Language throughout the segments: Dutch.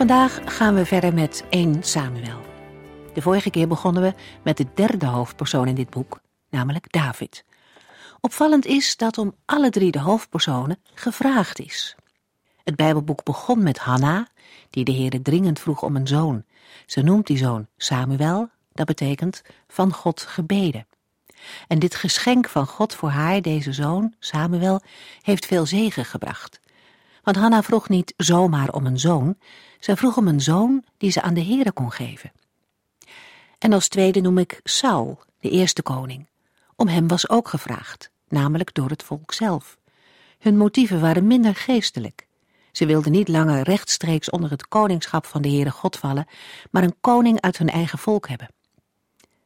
Vandaag gaan we verder met 1 Samuel. De vorige keer begonnen we met de derde hoofdpersoon in dit boek, namelijk David. Opvallend is dat om alle drie de hoofdpersonen gevraagd is. Het Bijbelboek begon met Hanna, die de Heere dringend vroeg om een zoon. Ze noemt die zoon Samuel, dat betekent van God gebeden. En dit geschenk van God voor haar, deze zoon, Samuel, heeft veel zegen gebracht. Want Hanna vroeg niet zomaar om een zoon, zij vroeg om een zoon die ze aan de Heere kon geven. En als tweede noem ik Saul, de eerste koning. Om hem was ook gevraagd, namelijk door het volk zelf. Hun motieven waren minder geestelijk. Ze wilden niet langer rechtstreeks onder het koningschap van de Heere God vallen, maar een koning uit hun eigen volk hebben.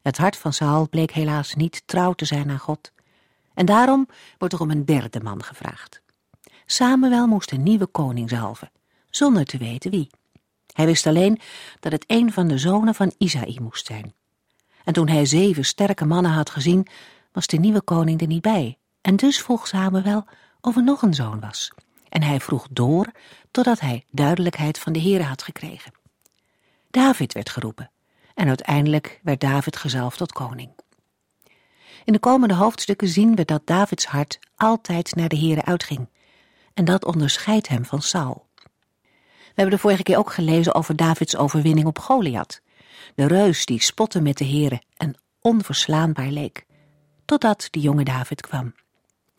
Het hart van Saul bleek helaas niet trouw te zijn aan God. En daarom wordt er om een derde man gevraagd. Samuel moest een nieuwe koning zalven, zonder te weten wie. Hij wist alleen dat het een van de zonen van Isaï moest zijn. En toen hij zeven sterke mannen had gezien, was de nieuwe koning er niet bij. En dus vroeg Samuel of er nog een zoon was. En hij vroeg door totdat hij duidelijkheid van de Heere had gekregen. David werd geroepen en uiteindelijk werd David gezalfd tot koning. In de komende hoofdstukken zien we dat Davids hart altijd naar de Heere uitging. En dat onderscheidt hem van Saul. We hebben de vorige keer ook gelezen over Davids overwinning op Goliath. De reus die spotte met de heren en onverslaanbaar leek. Totdat de jonge David kwam.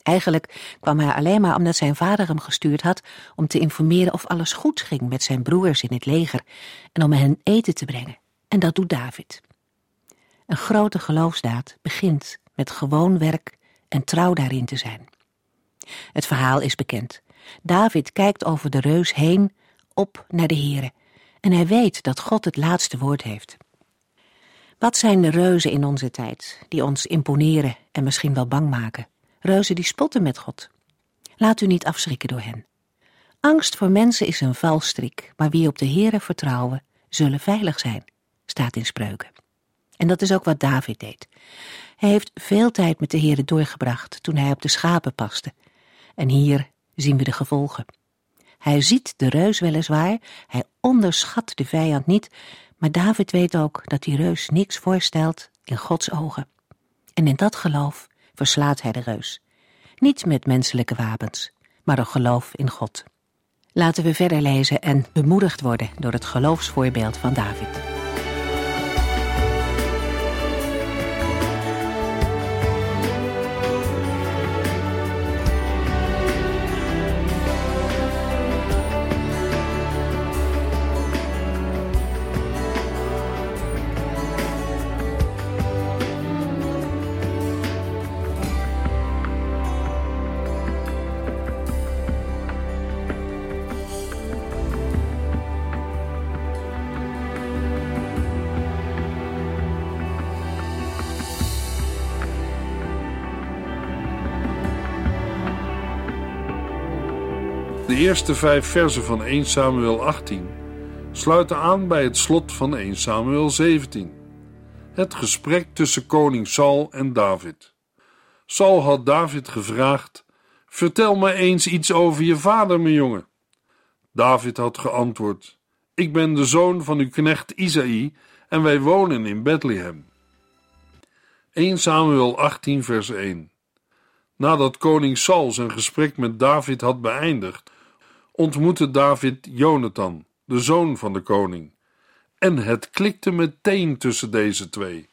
Eigenlijk kwam hij alleen maar omdat zijn vader hem gestuurd had om te informeren of alles goed ging met zijn broers in het leger en om hen eten te brengen. En dat doet David. Een grote geloofsdaad begint met gewoon werk en trouw daarin te zijn. Het verhaal is bekend. David kijkt over de reus heen op naar de Here en hij weet dat God het laatste woord heeft. Wat zijn de reuzen in onze tijd die ons imponeren en misschien wel bang maken? Reuzen die spotten met God. Laat u niet afschrikken door hen. Angst voor mensen is een valstrik, maar wie op de Here vertrouwen, zullen veilig zijn, staat in spreuken. En dat is ook wat David deed. Hij heeft veel tijd met de Here doorgebracht toen hij op de schapen paste. En hier zien we de gevolgen. Hij ziet de reus weliswaar, hij onderschat de vijand niet, maar David weet ook dat die reus niks voorstelt in Gods ogen. En in dat geloof verslaat hij de reus. Niet met menselijke wapens, maar een geloof in God. Laten we verder lezen en bemoedigd worden door het geloofsvoorbeeld van David. De eerste vijf versen van 1 Samuel 18 sluiten aan bij het slot van 1 Samuel 17. Het gesprek tussen koning Saul en David. Saul had David gevraagd: Vertel me eens iets over je vader, mijn jongen. David had geantwoord: Ik ben de zoon van uw knecht Isaï en wij wonen in Bethlehem. 1 Samuel 18, vers 1. Nadat koning Saul zijn gesprek met David had beëindigd, ontmoette David Jonathan, de zoon van de koning. En het klikte meteen tussen deze twee.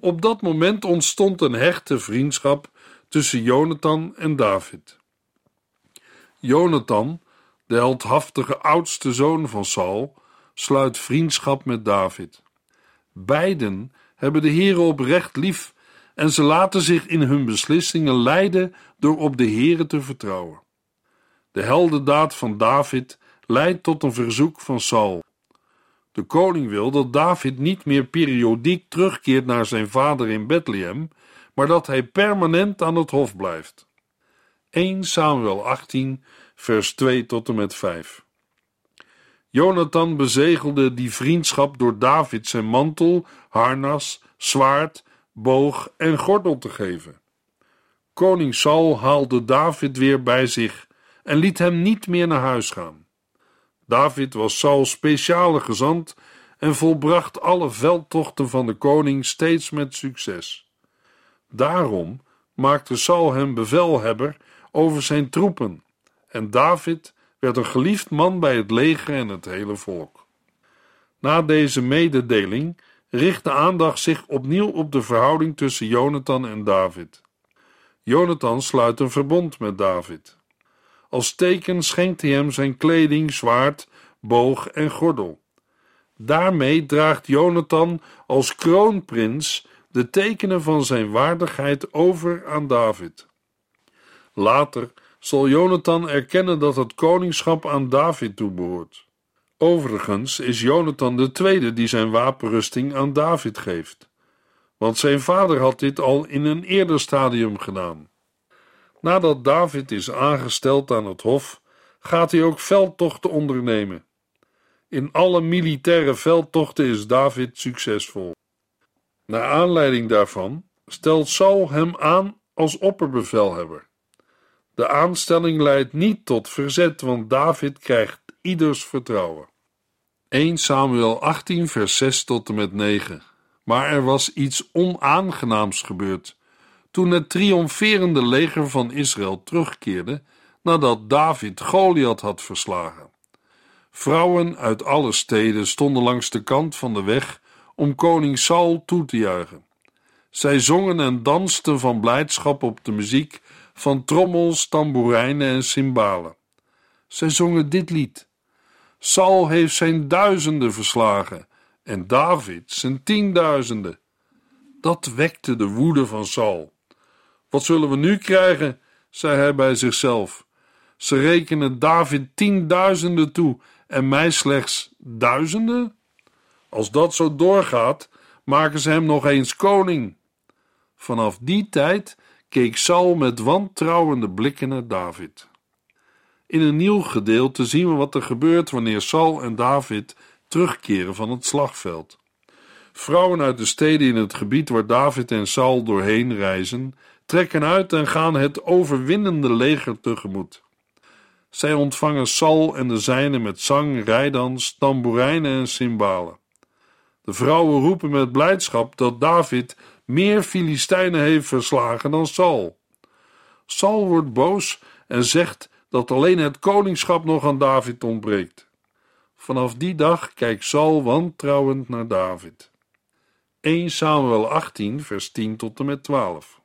Op dat moment ontstond een hechte vriendschap tussen Jonathan en David. Jonathan, de heldhaftige oudste zoon van Saul, sluit vriendschap met David. Beiden hebben de Heere oprecht lief en ze laten zich in hun beslissingen leiden door op de Heere te vertrouwen. De heldendaad van David leidt tot een verzoek van Saul. De koning wil dat David niet meer periodiek terugkeert naar zijn vader in Bethlehem, maar dat hij permanent aan het hof blijft. 1 Samuel 18, vers 2 tot en met 5. Jonathan bezegelde die vriendschap door David zijn mantel, harnas, zwaard, boog en gordel te geven. Koning Saul haalde David weer bij zich en liet hem niet meer naar huis gaan. David was Sauls speciale gezant en volbracht alle veldtochten van de koning steeds met succes. Daarom maakte Saul hem bevelhebber over zijn troepen en David werd een geliefd man bij het leger en het hele volk. Na deze mededeling richt de aandacht zich opnieuw op de verhouding tussen Jonathan en David. Jonathan sluit een verbond met David. Als teken schenkt hij hem zijn kleding, zwaard, boog en gordel. Daarmee draagt Jonathan als kroonprins de tekenen van zijn waardigheid over aan David. Later zal Jonathan erkennen dat het koningschap aan David toebehoort. Overigens is Jonathan de tweede die zijn wapenrusting aan David geeft, want zijn vader had dit al in een eerder stadium gedaan. Nadat David is aangesteld aan het hof, gaat hij ook veldtochten ondernemen. In alle militaire veldtochten is David succesvol. Naar aanleiding daarvan stelt Saul hem aan als opperbevelhebber. De aanstelling leidt niet tot verzet, want David krijgt ieders vertrouwen. 1 Samuel 18, vers 6 tot en met 9. Maar er was iets onaangenaams gebeurd toen het triomferende leger van Israël terugkeerde nadat David Goliath had verslagen. Vrouwen uit alle steden stonden langs de kant van de weg om koning Saul toe te juichen. Zij zongen en dansten van blijdschap op de muziek van trommels, tamboerijnen en cymbalen. Zij zongen dit lied: Saul heeft zijn duizenden verslagen en David zijn tienduizenden. Dat wekte de woede van Saul. Wat zullen we nu krijgen? zei hij bij zichzelf. Ze rekenen David tienduizenden toe en mij slechts duizenden? Als dat zo doorgaat, maken ze hem nog eens koning. Vanaf die tijd keek Saul met wantrouwende blikken naar David. In een nieuw gedeelte zien we wat er gebeurt wanneer Saul en David terugkeren van het slagveld. Vrouwen uit de steden in het gebied waar David en Saul doorheen reizen, trekken uit en gaan het overwinnende leger tegemoet. Zij ontvangen Saul en de zijnen met zang, rijdans, tamboerijnen en cymbalen. De vrouwen roepen met blijdschap dat David meer Filistijnen heeft verslagen dan Saul. Saul wordt boos en zegt dat alleen het koningschap nog aan David ontbreekt. Vanaf die dag kijkt Saul wantrouwend naar David. 1 Samuel 18, vers 10 tot en met 12.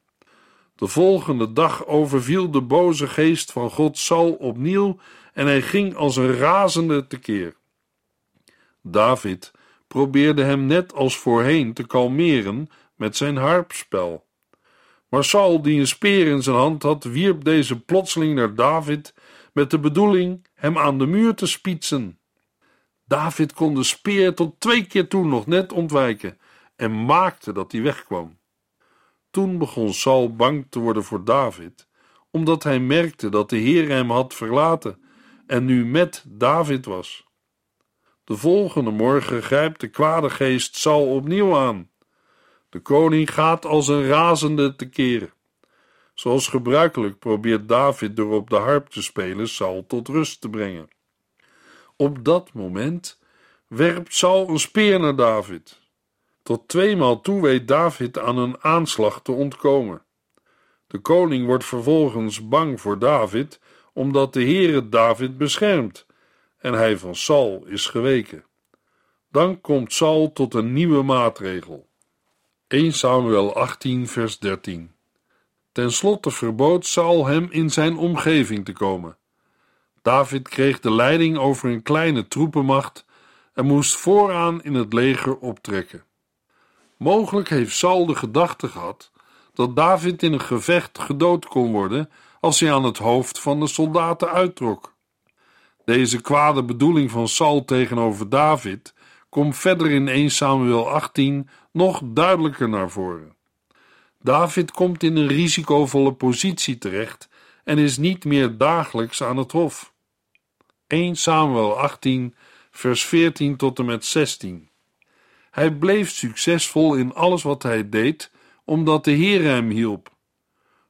De volgende dag overviel de boze geest van God Saul opnieuw en hij ging als een razende tekeer. David probeerde hem net als voorheen te kalmeren met zijn harpspel. Maar Saul, die een speer in zijn hand had, wierp deze plotseling naar David met de bedoeling hem aan de muur te spietsen. David kon de speer tot twee keer toe nog net ontwijken en maakte dat hij wegkwam. Toen begon Saul bang te worden voor David, omdat hij merkte dat de Heer hem had verlaten en nu met David was. De volgende morgen grijpt de kwade geest Saul opnieuw aan. De koning gaat als een razende te keren. Zoals gebruikelijk probeert David door op de harp te spelen Saul tot rust te brengen. Op dat moment werpt Saul een speer naar David. Tot tweemaal toe weet David aan een aanslag te ontkomen. De koning wordt vervolgens bang voor David, omdat de Heere David beschermt en hij van Saul is geweken. Dan komt Saul tot een nieuwe maatregel. 1 Samuel 18, vers 13. Ten slotte verbood Saul hem in zijn omgeving te komen. David kreeg de leiding over een kleine troepenmacht en moest vooraan in het leger optrekken. Mogelijk heeft Saul de gedachte gehad dat David in een gevecht gedood kon worden als hij aan het hoofd van de soldaten uittrok. Deze kwade bedoeling van Saul tegenover David komt verder in 1 Samuel 18 nog duidelijker naar voren. David komt in een risicovolle positie terecht en is niet meer dagelijks aan het hof. 1 Samuel 18, vers 14 tot en met 16. Hij bleef succesvol in alles wat hij deed, omdat de Heer hem hielp.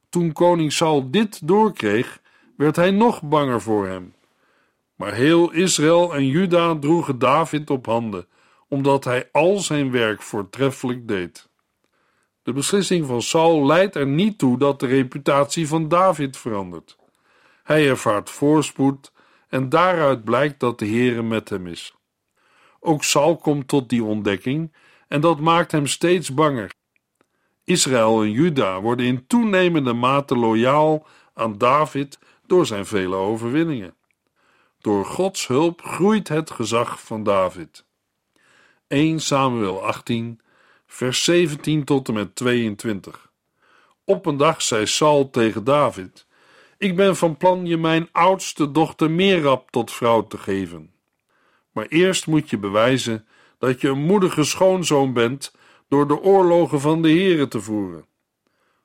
Toen koning Saul dit doorkreeg, werd hij nog banger voor hem. Maar heel Israël en Juda droegen David op handen, omdat hij al zijn werk voortreffelijk deed. De beslissing van Saul leidt er niet toe dat de reputatie van David verandert. Hij ervaart voorspoed en daaruit blijkt dat de Heere met hem is. Ook Saul komt tot die ontdekking en dat maakt hem steeds banger. Israël en Juda worden in toenemende mate loyaal aan David door zijn vele overwinningen. Door Gods hulp groeit het gezag van David. 1 Samuel 18, vers 17 tot en met 22. Op een dag zei Saul tegen David: Ik ben van plan je mijn oudste dochter Merab tot vrouw te geven. Maar eerst moet je bewijzen dat je een moedige schoonzoon bent door de oorlogen van de Here te voeren.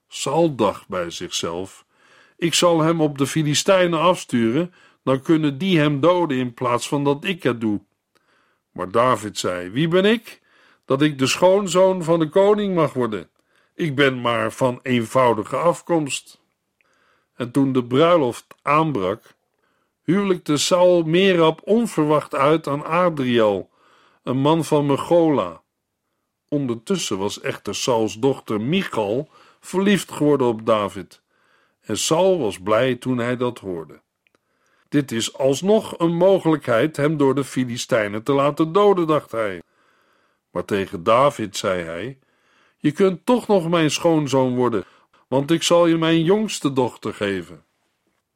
Saul dacht bij zichzelf: Ik zal hem op de Filistijnen afsturen, dan kunnen die hem doden in plaats van dat ik het doe. Maar David zei: Wie ben ik? Dat ik de schoonzoon van de koning mag worden. Ik ben maar van eenvoudige afkomst. En toen de bruiloft aanbrak, huwelijkte Saul Merab onverwacht uit aan Adriel, een man van Megola. Ondertussen was echter Sauls dochter Michal verliefd geworden op David. En Saul was blij toen hij dat hoorde. Dit is alsnog een mogelijkheid hem door de Filistijnen te laten doden, dacht hij. Maar tegen David zei hij: Je kunt toch nog mijn schoonzoon worden, want ik zal je mijn jongste dochter geven.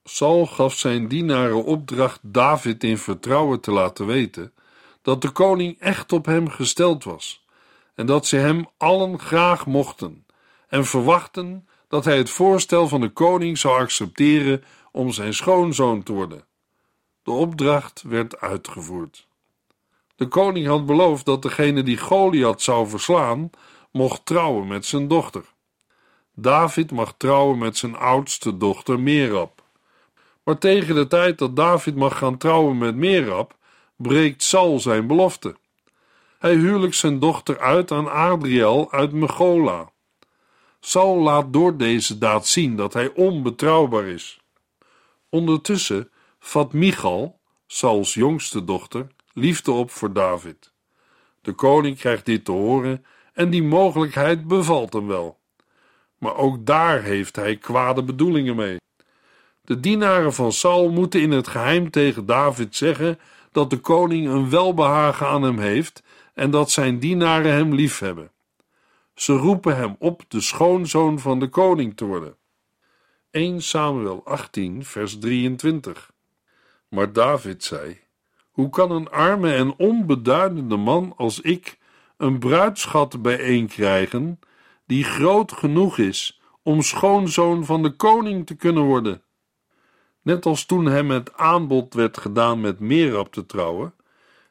Saul gaf zijn dienaren opdracht David in vertrouwen te laten weten dat de koning echt op hem gesteld was en dat ze hem allen graag mochten en verwachten dat hij het voorstel van de koning zou accepteren om zijn schoonzoon te worden. De opdracht werd uitgevoerd. De koning had beloofd dat degene die Goliath zou verslaan, mocht trouwen met zijn dochter. David mag trouwen met zijn oudste dochter Merab. Maar tegen de tijd dat David mag gaan trouwen met Merab, breekt Saul zijn belofte. Hij huwelijkt zijn dochter uit aan Adriel uit Megola. Saul laat door deze daad zien dat hij onbetrouwbaar is. Ondertussen vat Michal, Sauls jongste dochter, liefde op voor David. De koning krijgt dit te horen en die mogelijkheid bevalt hem wel. Maar ook daar heeft hij kwade bedoelingen mee. De dienaren van Saul moeten in het geheim tegen David zeggen dat de koning een welbehagen aan hem heeft en dat zijn dienaren hem liefhebben. Ze roepen hem op de schoonzoon van de koning te worden. 1 Samuel 18, vers 23. Maar David zei: Hoe kan een arme en onbeduidende man als ik een bruidschat bijeenkrijgen die groot genoeg is om schoonzoon van de koning te kunnen worden? Net als toen hem het aanbod werd gedaan met Merab te trouwen,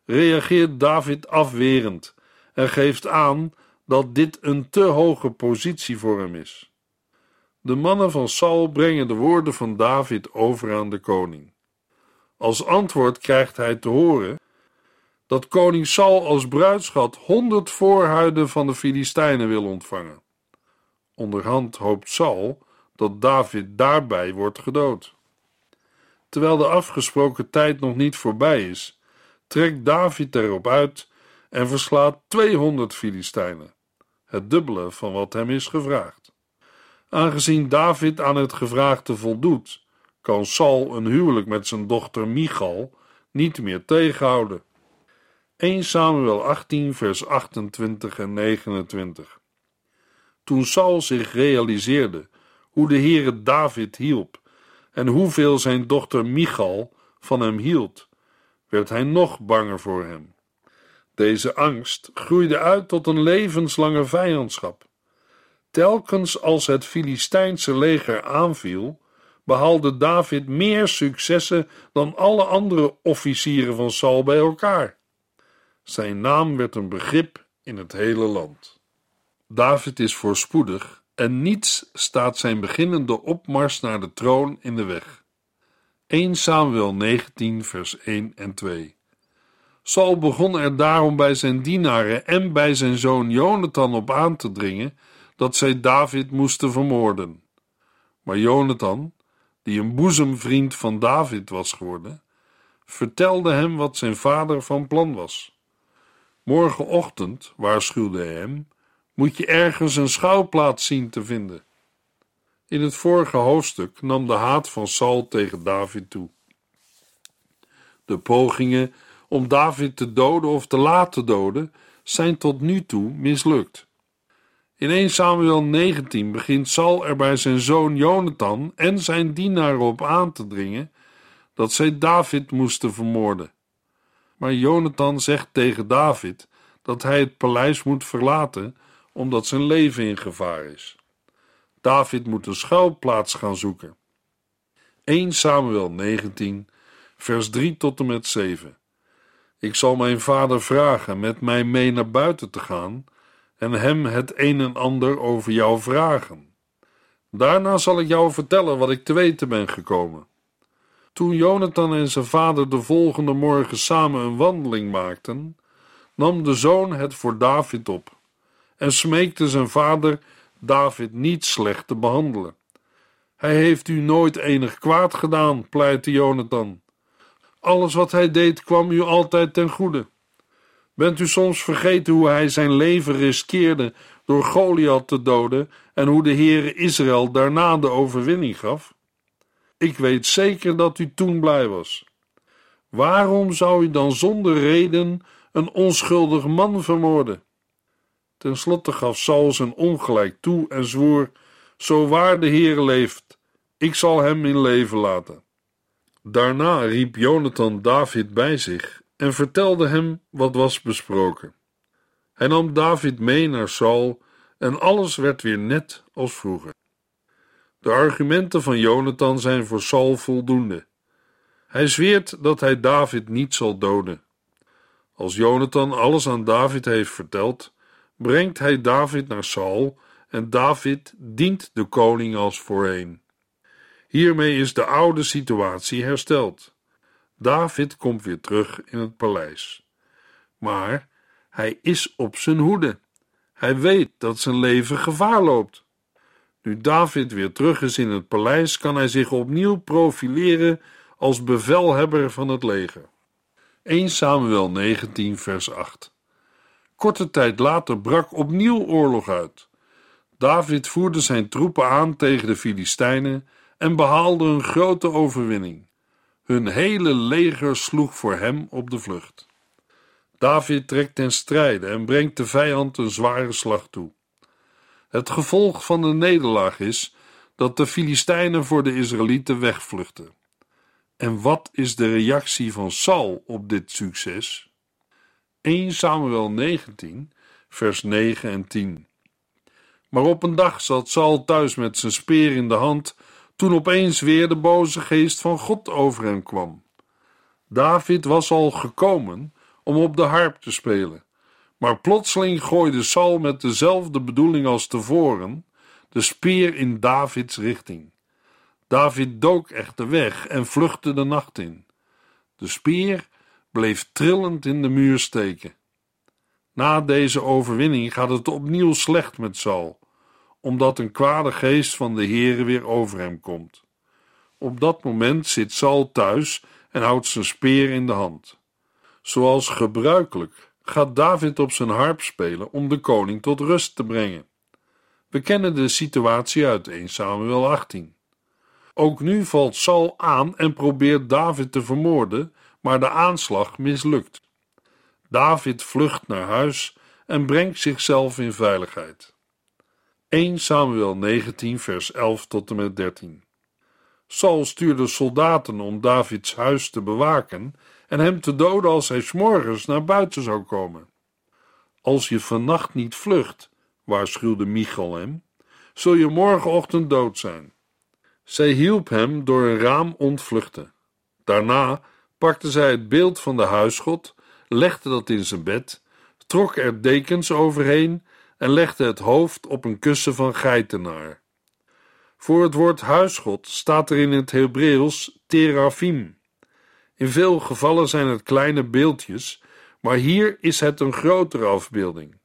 reageert David afwerend en geeft aan dat dit een te hoge positie voor hem is. De mannen van Saul brengen de woorden van David over aan de koning. Als antwoord krijgt hij te horen dat koning Saul als bruidschat honderd voorhuiden van de Filistijnen wil ontvangen. Onderhand hoopt Saul dat David daarbij wordt gedood. Terwijl de afgesproken tijd nog niet voorbij is, trekt David erop uit en verslaat 200 Filistijnen, het dubbele van wat hem is gevraagd. Aangezien David aan het gevraagde voldoet, kan Saul een huwelijk met zijn dochter Michal niet meer tegenhouden. 1 Samuel 18, vers 28 en 29. Toen Saul zich realiseerde hoe de Heere David hielp en hoeveel zijn dochter Michal van hem hield, werd hij nog banger voor hem. Deze angst groeide uit tot een levenslange vijandschap. Telkens als het Filistijnse leger aanviel, behaalde David meer successen dan alle andere officieren van Saul bij elkaar. Zijn naam werd een begrip in het hele land. David is voorspoedig en niets staat zijn beginnende opmars naar de troon in de weg. 1 Samuel 19, vers 1 en 2. Saul begon er daarom bij zijn dienaren en bij zijn zoon Jonathan op aan te dringen dat zij David moesten vermoorden. Maar Jonathan, die een boezemvriend van David was geworden, vertelde hem wat zijn vader van plan was. Morgenochtend, waarschuwde hij hem, moet je ergens een schouwplaats zien te vinden. In het vorige hoofdstuk nam de haat van Saul tegen David toe. De pogingen om David te doden of te laten doden zijn tot nu toe mislukt. In 1 Samuel 19 begint Saul er bij zijn zoon Jonathan en zijn dienaren op aan te dringen dat zij David moesten vermoorden. Maar Jonathan zegt tegen David dat hij het paleis moet verlaten omdat zijn leven in gevaar is. David moet een schuilplaats gaan zoeken. 1 Samuel 19, vers 3 tot en met 7. Ik zal mijn vader vragen met mij mee naar buiten te gaan en hem het een en ander over jou vragen. Daarna zal ik jou vertellen wat ik te weten ben gekomen. Toen Jonathan en zijn vader de volgende morgen samen een wandeling maakten, nam de zoon het voor David op en smeekte zijn vader David niet slecht te behandelen. Hij heeft u nooit enig kwaad gedaan, pleitte Jonathan. Alles wat hij deed kwam u altijd ten goede. Bent u soms vergeten hoe hij zijn leven riskeerde door Goliath te doden en hoe de Heere Israël daarna de overwinning gaf? Ik weet zeker dat u toen blij was. Waarom zou u dan zonder reden een onschuldig man vermoorden? Ten slotte gaf Saul zijn ongelijk toe en zwoer: Zo waar de Heer leeft, ik zal hem in leven laten. Daarna riep Jonathan David bij zich en vertelde hem wat was besproken. Hij nam David mee naar Saul en alles werd weer net als vroeger. De argumenten van Jonathan zijn voor Saul voldoende. Hij zweert dat hij David niet zal doden. Als Jonathan alles aan David heeft verteld, brengt hij David naar Saul en David dient de koning als voorheen. Hiermee is de oude situatie hersteld. David komt weer terug in het paleis. Maar hij is op zijn hoede. Hij weet dat zijn leven gevaar loopt. Nu David weer terug is in het paleis, kan hij zich opnieuw profileren als bevelhebber van het leger. 1 Samuel 19, vers 8. Korte tijd later brak opnieuw oorlog uit. David voerde zijn troepen aan tegen de Filistijnen en behaalde een grote overwinning. Hun hele leger sloeg voor hem op de vlucht. David trekt ten strijde en brengt de vijand een zware slag toe. Het gevolg van de nederlaag is dat de Filistijnen voor de Israëlieten wegvluchten. En wat is de reactie van Saul op dit succes? 1 Samuel 19, vers 9 en 10. Maar op een dag zat Saul thuis met zijn speer in de hand, toen opeens weer de boze geest van God over hem kwam. David was al gekomen om op de harp te spelen, maar plotseling gooide Saul met dezelfde bedoeling als tevoren de speer in Davids richting. David dook echter weg en vluchtte de nacht in. De speer bleef trillend in de muur steken. Na deze overwinning gaat het opnieuw slecht met Saul, omdat een kwade geest van de Heere weer over hem komt. Op dat moment zit Saul thuis en houdt zijn speer in de hand. Zoals gebruikelijk gaat David op zijn harp spelen om de koning tot rust te brengen. We kennen de situatie uit 1 Samuel 18. Ook nu valt Saul aan en probeert David te vermoorden, maar de aanslag mislukt. David vlucht naar huis en brengt zichzelf in veiligheid. 1 Samuel 19, vers 11 tot en met 13. Saul stuurde soldaten om Davids huis te bewaken en hem te doden als hij s'morgens naar buiten zou komen. Als je vannacht niet vlucht, waarschuwde Michal hem, zul je morgenochtend dood zijn. Zij hielp hem door een raam ontvluchten. Daarna pakte zij het beeld van de huisgod, legde dat in zijn bed, trok er dekens overheen en legde het hoofd op een kussen van geitenaar. Voor het woord huisgod staat er in het Hebreeuws terafim. In veel gevallen zijn het kleine beeldjes, maar hier is het een grotere afbeelding.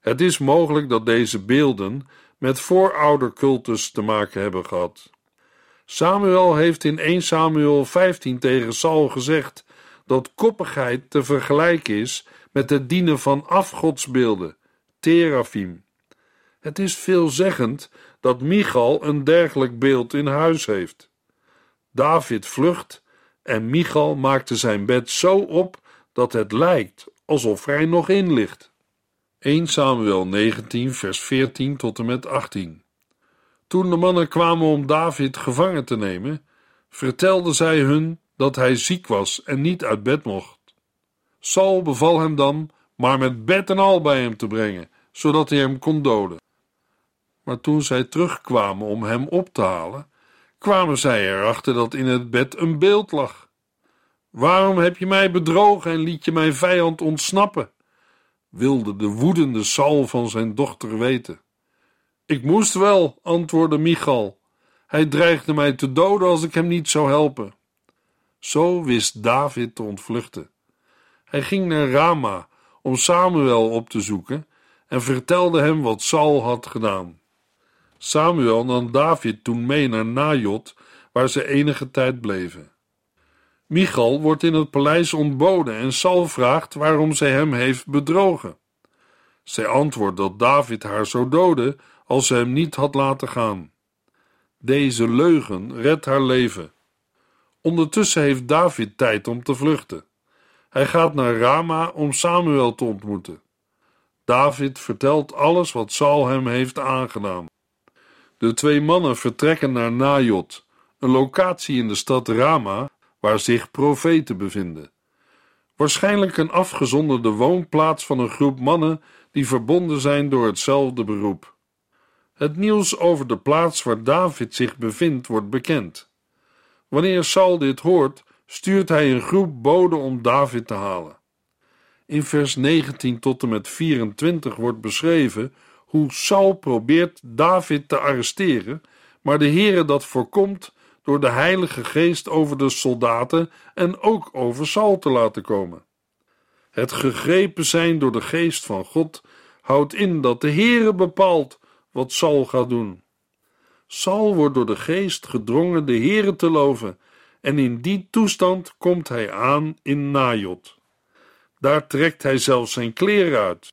Het is mogelijk dat deze beelden met vooroudercultus te maken hebben gehad. Samuel heeft in 1 Samuel 15 tegen Saul gezegd dat koppigheid te vergelijken is met het dienen van afgodsbeelden, terafim. Het is veelzeggend dat Michal een dergelijk beeld in huis heeft. David vlucht en Michal maakte zijn bed zo op dat het lijkt alsof hij nog in ligt. 1 Samuel 19, vers 14 tot en met 18. Toen de mannen kwamen om David gevangen te nemen, vertelden zij hun dat hij ziek was en niet uit bed mocht. Saul beval hem dan maar met bed en al bij hem te brengen, zodat hij hem kon doden. Maar toen zij terugkwamen om hem op te halen, kwamen zij erachter dat in het bed een beeld lag. Waarom heb je mij bedrogen en liet je mijn vijand ontsnappen? wilde de woedende Saul van zijn dochter weten. Ik moest wel, antwoordde Michal. Hij dreigde mij te doden als ik hem niet zou helpen. Zo wist David te ontvluchten. Hij ging naar Rama om Samuel op te zoeken en vertelde hem wat Saul had gedaan. Samuel nam David toen mee naar Najot, waar ze enige tijd bleven. Michal wordt in het paleis ontboden en Saul vraagt waarom zij hem heeft bedrogen. Zij antwoordt dat David haar zou doden als ze hem niet had laten gaan. Deze leugen redt haar leven. Ondertussen heeft David tijd om te vluchten. Hij gaat naar Rama om Samuel te ontmoeten. David vertelt alles wat Saul hem heeft aangedaan. De twee mannen vertrekken naar Najot, een locatie in de stad Rama waar zich profeten bevinden. Waarschijnlijk een afgezonderde woonplaats van een groep mannen die verbonden zijn door hetzelfde beroep. Het nieuws over de plaats waar David zich bevindt wordt bekend. Wanneer Saul dit hoort, stuurt hij een groep boden om David te halen. In vers 19 tot en met 24 wordt beschreven hoe Saul probeert David te arresteren, maar de Heere dat voorkomt door de Heilige Geest over de soldaten en ook over Saul te laten komen. Het gegrepen zijn door de Geest van God houdt in dat de Heere bepaalt wat Saul gaat doen. Saul wordt door de Geest gedrongen de Heere te loven, en in die toestand komt hij aan in Najot. Daar trekt hij zelfs zijn kleren uit.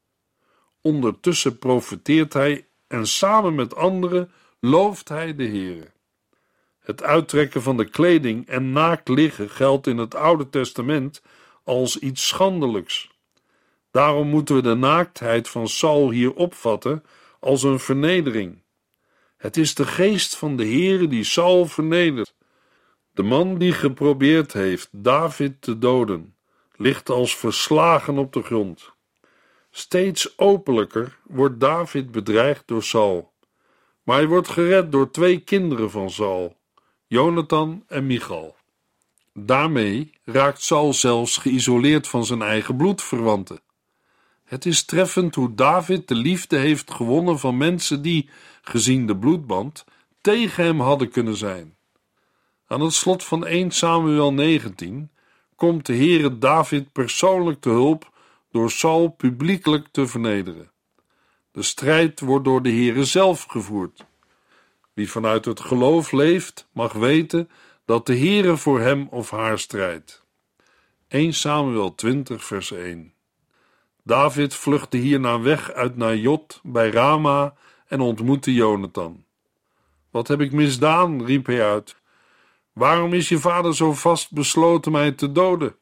Ondertussen profeteert hij en samen met anderen looft hij de Heere. Het uittrekken van de kleding en naakt liggen geldt in het Oude Testament als iets schandelijks. Daarom moeten we de naaktheid van Saul hier opvatten als een vernedering. Het is de geest van de Heere die Saul vernedert. De man die geprobeerd heeft David te doden, ligt als verslagen op de grond. Steeds openlijker wordt David bedreigd door Saul, maar hij wordt gered door twee kinderen van Saul, Jonathan en Michal. Daarmee raakt Saul zelfs geïsoleerd van zijn eigen bloedverwanten. Het is treffend hoe David de liefde heeft gewonnen van mensen die, gezien de bloedband, tegen hem hadden kunnen zijn. Aan het slot van 1 Samuel 19 komt de Heere David persoonlijk te hulp door Saul publiekelijk te vernederen. De strijd wordt door de Heere zelf gevoerd. Wie vanuit het geloof leeft, mag weten dat de Heere voor hem of haar strijdt. 1 Samuel 20 vers 1 David vluchtte hierna weg uit Najot bij Rama en ontmoette Jonathan. Wat heb ik misdaan? riep hij uit. Waarom is je vader zo vast besloten mij te doden?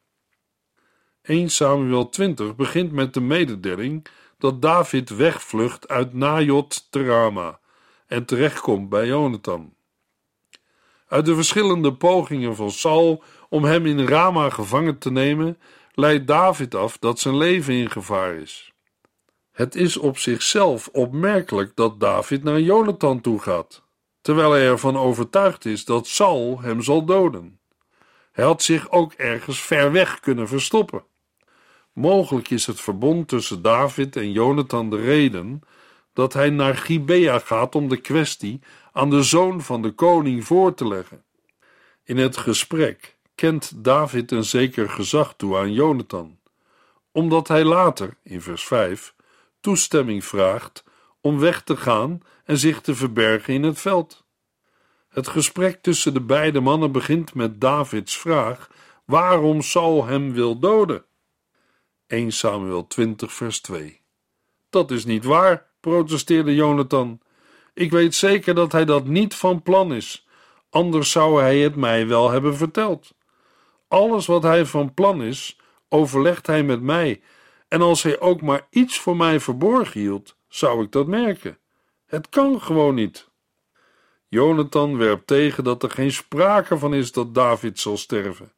1 Samuel 20 begint met de mededeling dat David wegvlucht uit Najot te Rama en terechtkomt bij Jonathan. Uit de verschillende pogingen van Saul om hem in Rama gevangen te nemen, leidt David af dat zijn leven in gevaar is. Het is op zichzelf opmerkelijk dat David naar Jonathan toe gaat, terwijl hij ervan overtuigd is dat Saul hem zal doden. Hij had zich ook ergens ver weg kunnen verstoppen. Mogelijk is het verbond tussen David en Jonathan de reden dat hij naar Gibea gaat om de kwestie aan de zoon van de koning voor te leggen. In het gesprek kent David een zeker gezag toe aan Jonathan, omdat hij later, in vers 5, toestemming vraagt om weg te gaan en zich te verbergen in het veld. Het gesprek tussen de beide mannen begint met Davids vraag waarom Saul hem wil doden. 1 Samuel 20 vers 2 Dat is niet waar, protesteerde Jonathan. Ik weet zeker dat hij dat niet van plan is, anders zou hij het mij wel hebben verteld. Alles wat hij van plan is, overlegt hij met mij, en als hij ook maar iets voor mij verborgen hield, zou ik dat merken. Het kan gewoon niet. Jonathan werpt tegen dat er geen sprake van is dat David zal sterven.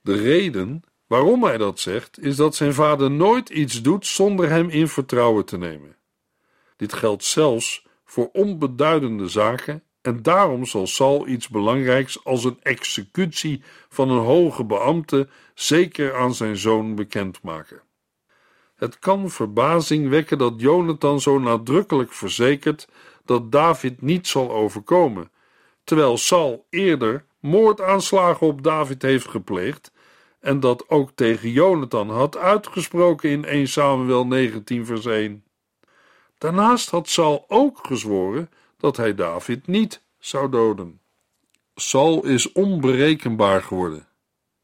De reden waarom hij dat zegt, is dat zijn vader nooit iets doet zonder hem in vertrouwen te nemen. Dit geldt zelfs voor onbeduidende zaken en daarom zal Saul iets belangrijks als een executie van een hoge beambte zeker aan zijn zoon bekendmaken. Het kan verbazing wekken dat Jonathan zo nadrukkelijk verzekert dat David niet zal overkomen, terwijl Saul eerder moordaanslagen op David heeft gepleegd en dat ook tegen Jonathan had uitgesproken in 1 Samuel 19 vers 1. Daarnaast had Saul ook gezworen dat hij David niet zou doden. Saul is onberekenbaar geworden.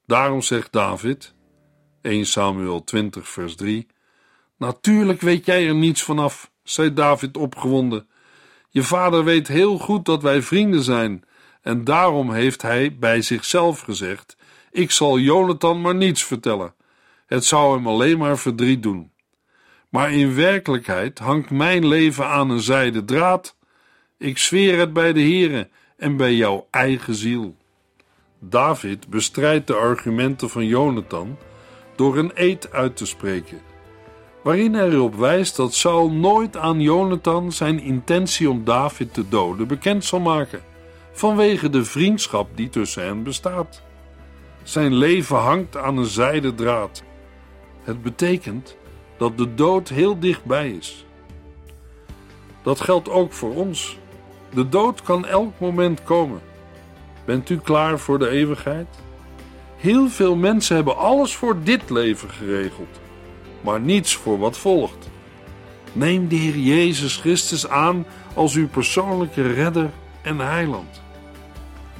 Daarom zegt David, 1 Samuel 20 vers 3, Natuurlijk weet jij er niets vanaf, zei David opgewonden. Je vader weet heel goed dat wij vrienden zijn, en daarom heeft hij bij zichzelf gezegd: Ik zal Jonathan maar niets vertellen. Het zou hem alleen maar verdriet doen. Maar in werkelijkheid hangt mijn leven aan een zijde draad. Ik zweer het bij de Heere en bij jouw eigen ziel. David bestrijdt de argumenten van Jonathan door een eed uit te spreken waarin hij erop wijst dat Saul nooit aan Jonathan zijn intentie om David te doden bekend zal maken, vanwege de vriendschap die tussen hen bestaat. Zijn leven hangt aan een zijden draad. Het betekent dat de dood heel dichtbij is. Dat geldt ook voor ons. De dood kan elk moment komen. Bent u klaar voor de eeuwigheid? Heel veel mensen hebben alles voor dit leven geregeld maar niets voor wat volgt. Neem de Heer Jezus Christus aan als uw persoonlijke redder en heiland.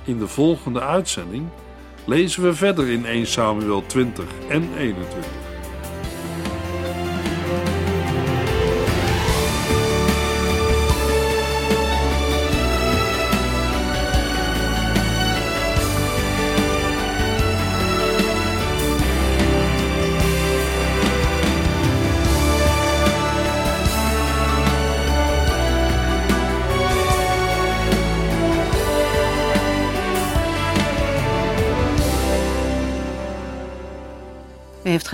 In de volgende uitzending lezen we verder in 1 Samuel 20 en 21.